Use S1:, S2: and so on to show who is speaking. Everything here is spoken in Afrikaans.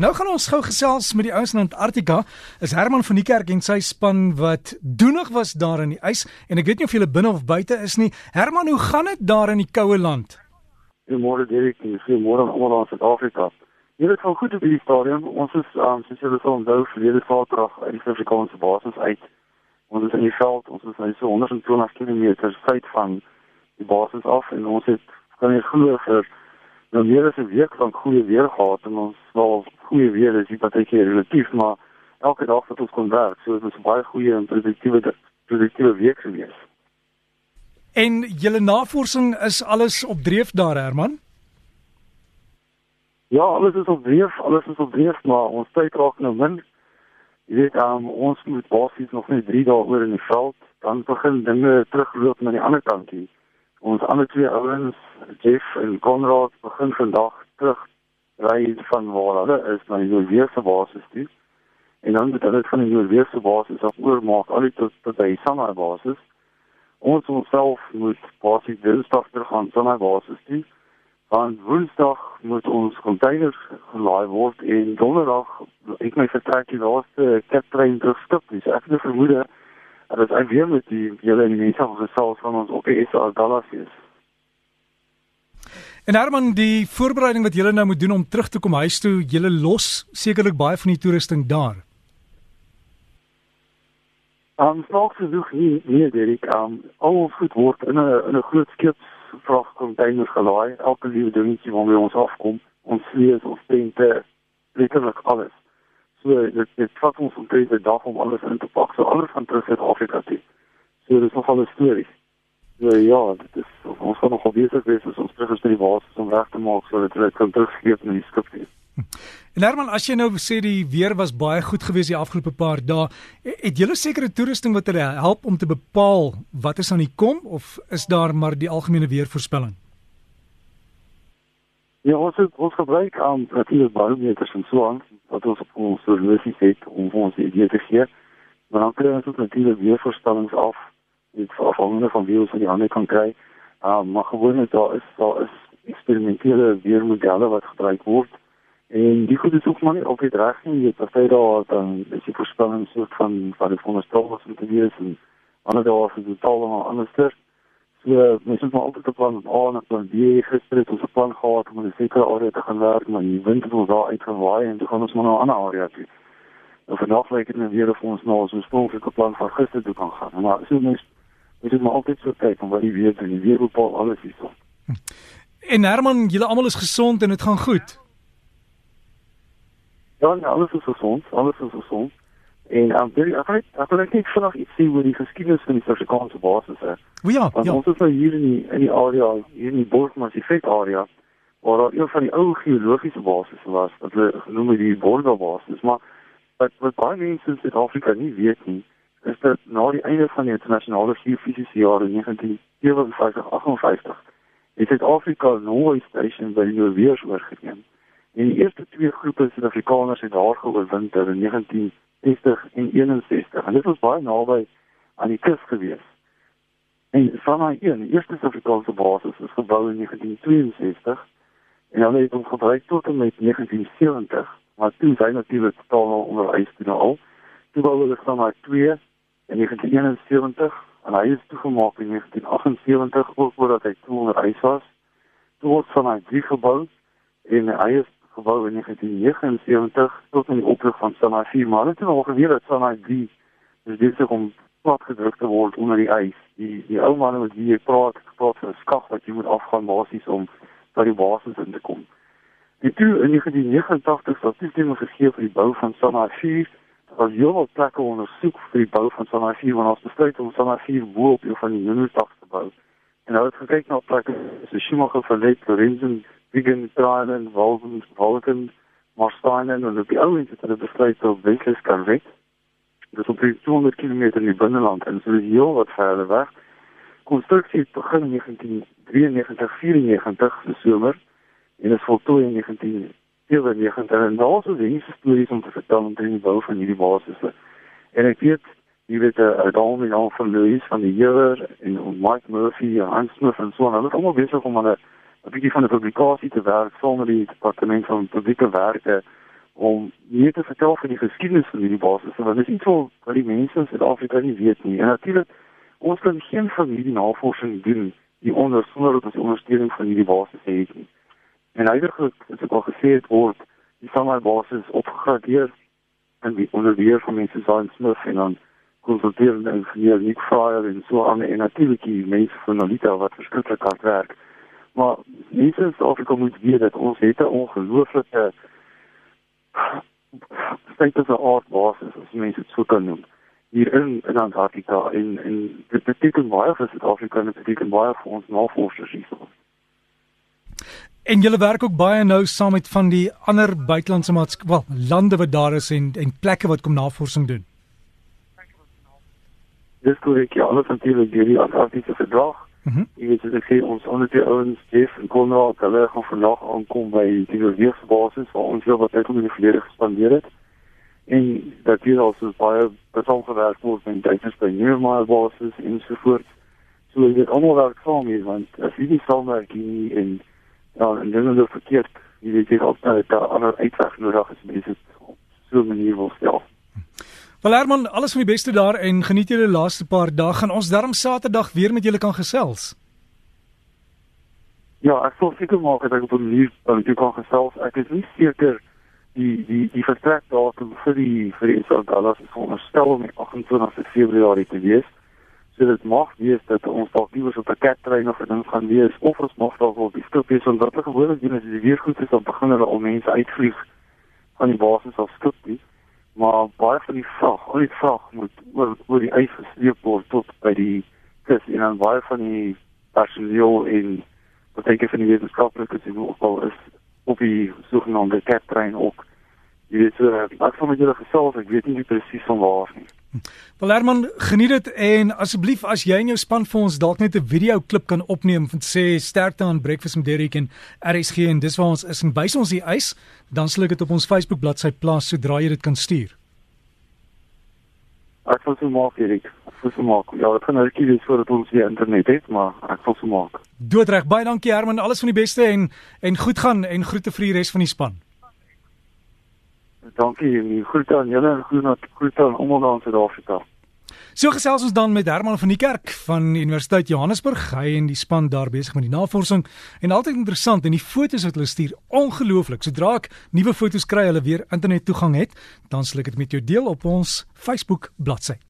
S1: Nou gaan ons gou gesels met die ouens in Antarktika. Is Herman van die kerk en sy span wat doenig was daar in die ys en ek weet nie of jy binne of buite is nie. Herman, hoe gaan dit daar in die koue land?
S2: Goeiemôre Derek, goeiemôre almal in Suid-Afrika. Jy weet van goed op die stadium. Ons is um, soos julle sal onthou verlede Saterdag uit die Suid-Afrikaanse basis uit. Ons is in die veld, ons is nou so 120 km suid van die basis af en ons het kan jy glo vir nou meer as 'n week van goeie weer gehad en ons wel goeie weer is wat ek hier relatief maar elke dag wat ons kon werk so dit was 'n baie goeie en produktiewe produktiewe week gewees.
S1: En julle navorsing is alles op dreef daar Herman?
S2: Ja, alles is op dreef, alles is op dreef maar ons tyd raak nou min. Jy weet um, ons moet basies nog net 3 dae oor in die veld dan begin dinge terugloop na die ander kant hier ons ander twee ouens, Jeff en Konrad, begin vandag terug ry van waar hulle is na die Noordwese basis toe. En dan moet hulle van die Noordwese basis af oormaak al die tot by Sanna basis. Ons onsself moet basies Dinsdag terug gaan Sanna basis toe. Van Woensdag moet ons containers gelaai word en Donderdag ek my vertrek die laaste kaptrein terugstap. Dis ek het vermoed Dat is weer met die hele mense van gesels van ons op die SA Dallas is.
S1: En Herman, die voorbereiding wat julle nou moet doen om terug te kom huis toe, julle los sekerlik baie van die toerusting daar.
S2: Ons nog versoek nie nie Derek, um, al ons goed word in 'n in 'n groot skip vragcontainer gelaai, elke liewe dingetjie waarmee ons afkom, ons vlees, ons tente, letterlik alles. So dit dit vat ons omtrent 'n dag om alles in te pak. So alles van terug uit Afrika toe. So dit is nogal 'n storie. So ja, dit is ons gaan nog besig wees as ons terug is by die basis om reg te maak sodat dit kan teruggee na die skip toe.
S1: En Herman, as jy nou sê die weer was baie goed geweest die afgelope paar dae, het julle sekere toerusting wat hulle help om te bepaal wat is aan die kom of is daar maar die algemene weervoorspelling?
S2: Ja, ons het, ons gebruik aan um, natuurlik barometers en so aan wat ons op ons horlosie het om ons idee te gee. Maar dan kry ons natuurlik weervoorspellings af dit afhangende van wie ons aan die hande kan kry. Uh, maar gewoonlik daar is daar is eksperimentele weermodelle wat gebruik word en die goed is ook maar nie altyd reg nie. Jy party daar dan is die voorspelling soort van wat dit veronderstel om te wees en ander dae is dit totaal anders. So, mens moet maar altyd op plan A en plan B gister het ons 'n plan gehad om 'n sekere area te gaan werk, maar die wind het ons daar uitgewaai en toe gaan ons maar na 'n ander area toe. En vandag lyk dit nou weer of ons nou ons oorspronklike plan van gister toe kan gaan. Maar so mens dit maar altyd so kyk om wat die weer doen. Die weer bepaal alles hierso.
S1: Hm. En Herman, julle almal is gesond en dit gaan goed.
S2: Ja, nee, alles is gesond, alles is gesond. En um, baie ek het ek wil net vanaand iets sê oor die geskiedenis van die Suid-Afrikaanse basis hè.
S1: O ja,
S2: Want
S1: ja.
S2: Ons is nou hier in die in die area, hier in die Borsmas effek area waar daar een van die ou geologiese basisse was wat hulle genoem het die Borga basis, maar wat wat baie mense in Suid-Afrika nie weet nie, is dat na die einde van die internasionale geofisiese jare 1957-58 het Suid-Afrika Nooi Station by die Noordweers oorgeneem. En die eerste twee groepe Suid-Afrikaners het daar geoorwinter in 19 60 en 61. En dit was baie naby aan die kus gewees. En van my een, die eerste Suid-Afrikaanse basis is gebou in 1962 en dan het hom gebruik tot en met 1970. Maar toe sy natuurlik totaal onder ys toe nou al. Toe wou hulle van my 2 in 1971 en hy is toegemaak in 1978 ook voordat hy toe onder ys was. Toe word van my 3 gebou en hy is gebou in 1979 tot in die oprig van Sanai 4 maar dit het al geweet dat Sanai 3 is besig om plat gedruk te word onder die ys. Die die ou manne wat hier praat, praat van 'n skag wat jy moet afgaan basies om by die basis in te kom. Die toe in 1989 sou toestemming gegee vir die bou van Sanai 4 was jy al plekke ondersoek vir die bou van Sanai 4 want ons besluit om Sanai 4 bo op een van die Unitags te bou. En nou het gekyk na plekke so Schumacher van Lake Lorenzen Wigan, Brian, Walden, Walden, Marsteinen en die ouens het hulle besluit op Weskus kan red. Dit is op 200 km in die binneland en so is heel wat verder weg. Konstruksie begin in 1993, 94 se somer en is voltooi in 1997 en daar is die stories om te vertel om die bou van hierdie basisse. En ek weet jy weet eh uh, daarom en al van Louis van die Heer en Mike Murphy en Hans Smith en so en hulle het almal besig om hulle 'n bietjie van 'n publikasie te werk sonder die departement van publieke werke om meer te vertel van die geskiedenis van hierdie basis want dit is iets wat die mense in Suid-Afrika nie weet nie. En natuurlik ons kan geen familie navorsing doen die onder sonder dat ons ondersteuning van hierdie basis het nie. En eintlik is dit al gesê het word die Samuel basis opgegradeer en die onderweer van mense so in Smith en dan konsulteerende ingenieur Nick Fryer en so aan en natuurlik die mense van Nolita wat verskriklik hard werk. Maar mense in Suid-Afrika moet weet dat ons het 'n ongelooflike state of art basis as mense dit sou kan noem hier in in Antarktika en en dit beteken baie vir Suid-Afrika en dit beteken baie vir ons navorsers hierso.
S1: En julle werk ook baie nou saam met van die ander buitelandse maatskappe, wel, lande wat daar is en en plekke wat kom navorsing doen.
S2: Dis korrek, ja, alles natuurlik deur die Antarktiese verdrag. Mhm. Mm jy weet ek sê ons ander twee ouens, Jeff en Konrad, hulle gaan vandag aankom by die weerbasis waar ons wel wat tyd in die verlede gespandeer het. En dat hier also baie beton gewerk word met data by Neumal basis en so voort. So dit almal werk saam hier want as jy nie saamwerking en ja, en dan is dit verkeerd. Jy weet jy op daai ander uitweg nodig is mense so 'n manier wil stel.
S1: Wel Herman, alles van die beste daar en geniet julle laaste paar dae. Gaan ons darm Saterdag weer met julle kan gesels?
S2: Ja, ek sou seker maak dat ek op 'n manier met julle kan gesels. Ek is nie seker die die die vertrek datum vir die vir die Isabellas is veronderstel om 28 Februarie te wees. Dit mag wees dat ons dalk iewers op 'n kattrein of 'n ding gaan wees of ons mag dalk op die skip wees want wat gewoonlik doen is as die weer goed is dan begin hulle al mense uitvlieg van die basis af skip nie maar baie van die vrag, al die vrag moet oor oor die ys gesleep word tot by die kus en dan baie van die personeel en wat ek van die wetenskaplikes en ook al is op die sogenaamde captrein ook. Jy weet ek voel met julle gesels, ek weet nie presies van waar nie.
S1: Wel Herman, geniet dit en asseblief as jy in jou span vir ons dalk net 'n video klip kan opneem van sê sterkte aan Breakfast met Derrick en RSG en dis waar ons is en wys ons die ys, dan sal ek dit op ons Facebook bladsy plaas sodra jy dit kan stuur.
S2: Ek wil se maak Erik. Ek wil se maak. Ja, dit gaan nou kies vir dat ons die internet het, maar ek wil se maak.
S1: Doodreg. Baie dankie Herman. Alles van die beste en en goed gaan en groete vir die res van die span.
S2: Dankie en groete aan julle en groete groete aan almal in Suid-Afrika.
S1: So gesels ons dan met Herman van die Kerk van Universiteit Johannesburg. Hy en die span daar besig met die navorsing en altyd interessant en die fotos wat hulle stuur, ongelooflik. Sodra ek nuwe fotos kry, hulle weer internet toegang het, dan sal ek dit met jou deel op ons Facebook bladsy.